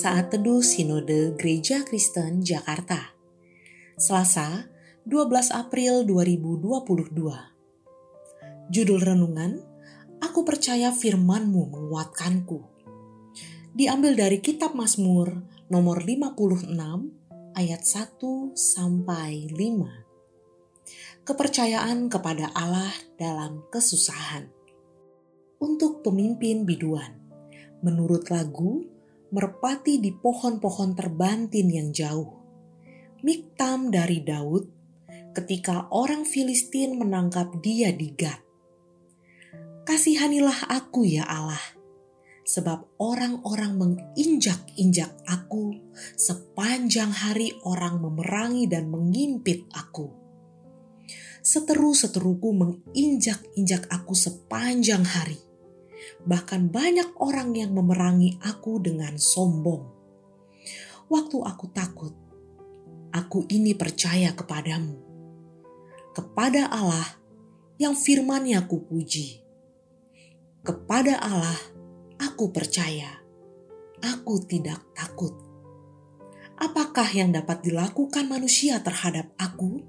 Saat Teduh Sinode Gereja Kristen Jakarta. Selasa 12 April 2022 Judul Renungan Aku percaya firmanmu menguatkanku. Diambil dari kitab Mazmur nomor 56 ayat 1 sampai 5 Kepercayaan kepada Allah dalam kesusahan. Untuk pemimpin biduan Menurut lagu merpati di pohon-pohon terbantin yang jauh. Miktam dari Daud ketika orang Filistin menangkap dia di Gad. Kasihanilah aku ya Allah, sebab orang-orang menginjak-injak aku sepanjang hari orang memerangi dan mengimpit aku. Seteru-seteruku menginjak-injak aku sepanjang hari bahkan banyak orang yang memerangi aku dengan sombong. Waktu aku takut, aku ini percaya kepadamu, kepada Allah yang firman-Nya puji. Kepada Allah aku percaya, aku tidak takut. Apakah yang dapat dilakukan manusia terhadap aku?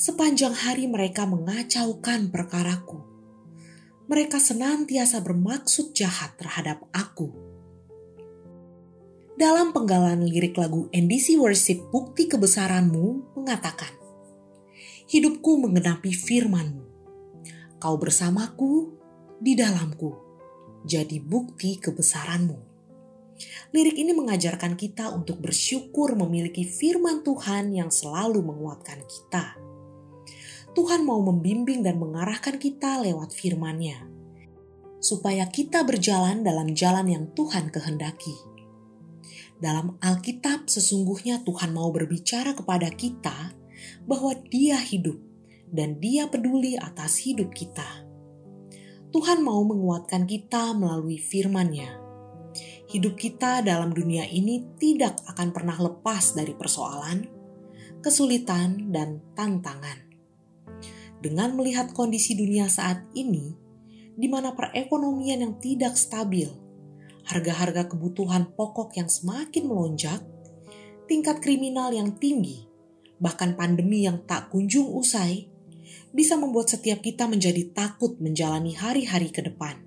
Sepanjang hari mereka mengacaukan perkaraku mereka senantiasa bermaksud jahat terhadap aku. Dalam penggalan lirik lagu NDC Worship Bukti Kebesaranmu mengatakan, Hidupku mengenapi firmanmu, kau bersamaku di dalamku, jadi bukti kebesaranmu. Lirik ini mengajarkan kita untuk bersyukur memiliki firman Tuhan yang selalu menguatkan kita Tuhan mau membimbing dan mengarahkan kita lewat firman-Nya, supaya kita berjalan dalam jalan yang Tuhan kehendaki. Dalam Alkitab, sesungguhnya Tuhan mau berbicara kepada kita bahwa Dia hidup dan Dia peduli atas hidup kita. Tuhan mau menguatkan kita melalui firman-Nya. Hidup kita dalam dunia ini tidak akan pernah lepas dari persoalan, kesulitan, dan tantangan dengan melihat kondisi dunia saat ini, di mana perekonomian yang tidak stabil, harga-harga kebutuhan pokok yang semakin melonjak, tingkat kriminal yang tinggi, bahkan pandemi yang tak kunjung usai, bisa membuat setiap kita menjadi takut menjalani hari-hari ke depan.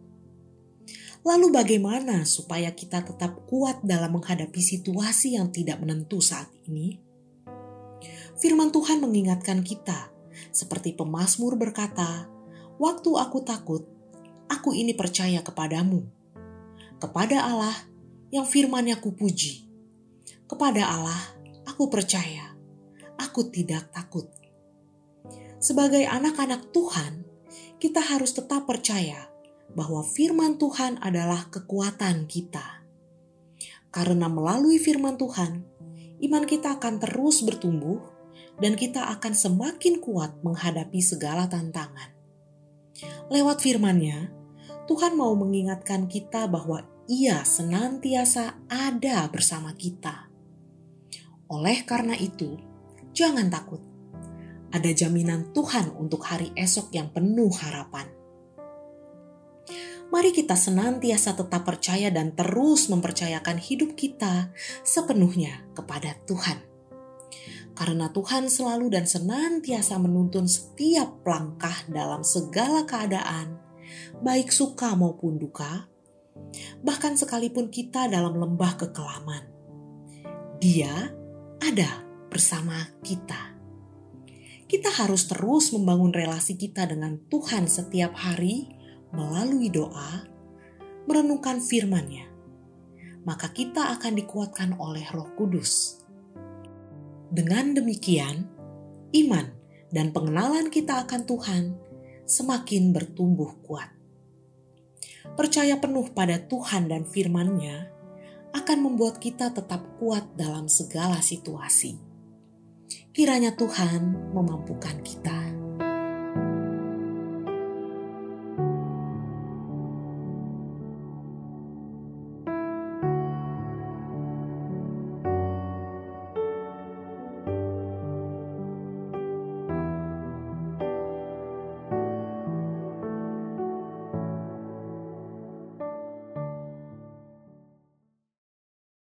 Lalu, bagaimana supaya kita tetap kuat dalam menghadapi situasi yang tidak menentu saat ini? Firman Tuhan mengingatkan kita seperti pemazmur berkata, "Waktu aku takut, aku ini percaya kepadamu, kepada Allah yang firman-Nya kupuji. Kepada Allah aku percaya, aku tidak takut." Sebagai anak-anak Tuhan, kita harus tetap percaya bahwa firman Tuhan adalah kekuatan kita. Karena melalui firman Tuhan, iman kita akan terus bertumbuh dan kita akan semakin kuat menghadapi segala tantangan. Lewat firman-Nya, Tuhan mau mengingatkan kita bahwa Ia senantiasa ada bersama kita. Oleh karena itu, jangan takut. Ada jaminan Tuhan untuk hari esok yang penuh harapan. Mari kita senantiasa tetap percaya dan terus mempercayakan hidup kita sepenuhnya kepada Tuhan karena Tuhan selalu dan senantiasa menuntun setiap langkah dalam segala keadaan, baik suka maupun duka, bahkan sekalipun kita dalam lembah kekelaman. Dia ada bersama kita. Kita harus terus membangun relasi kita dengan Tuhan setiap hari melalui doa, merenungkan firman-Nya. Maka kita akan dikuatkan oleh Roh Kudus dengan demikian, iman dan pengenalan kita akan Tuhan semakin bertumbuh kuat. Percaya penuh pada Tuhan dan firman-Nya akan membuat kita tetap kuat dalam segala situasi. Kiranya Tuhan memampukan kita.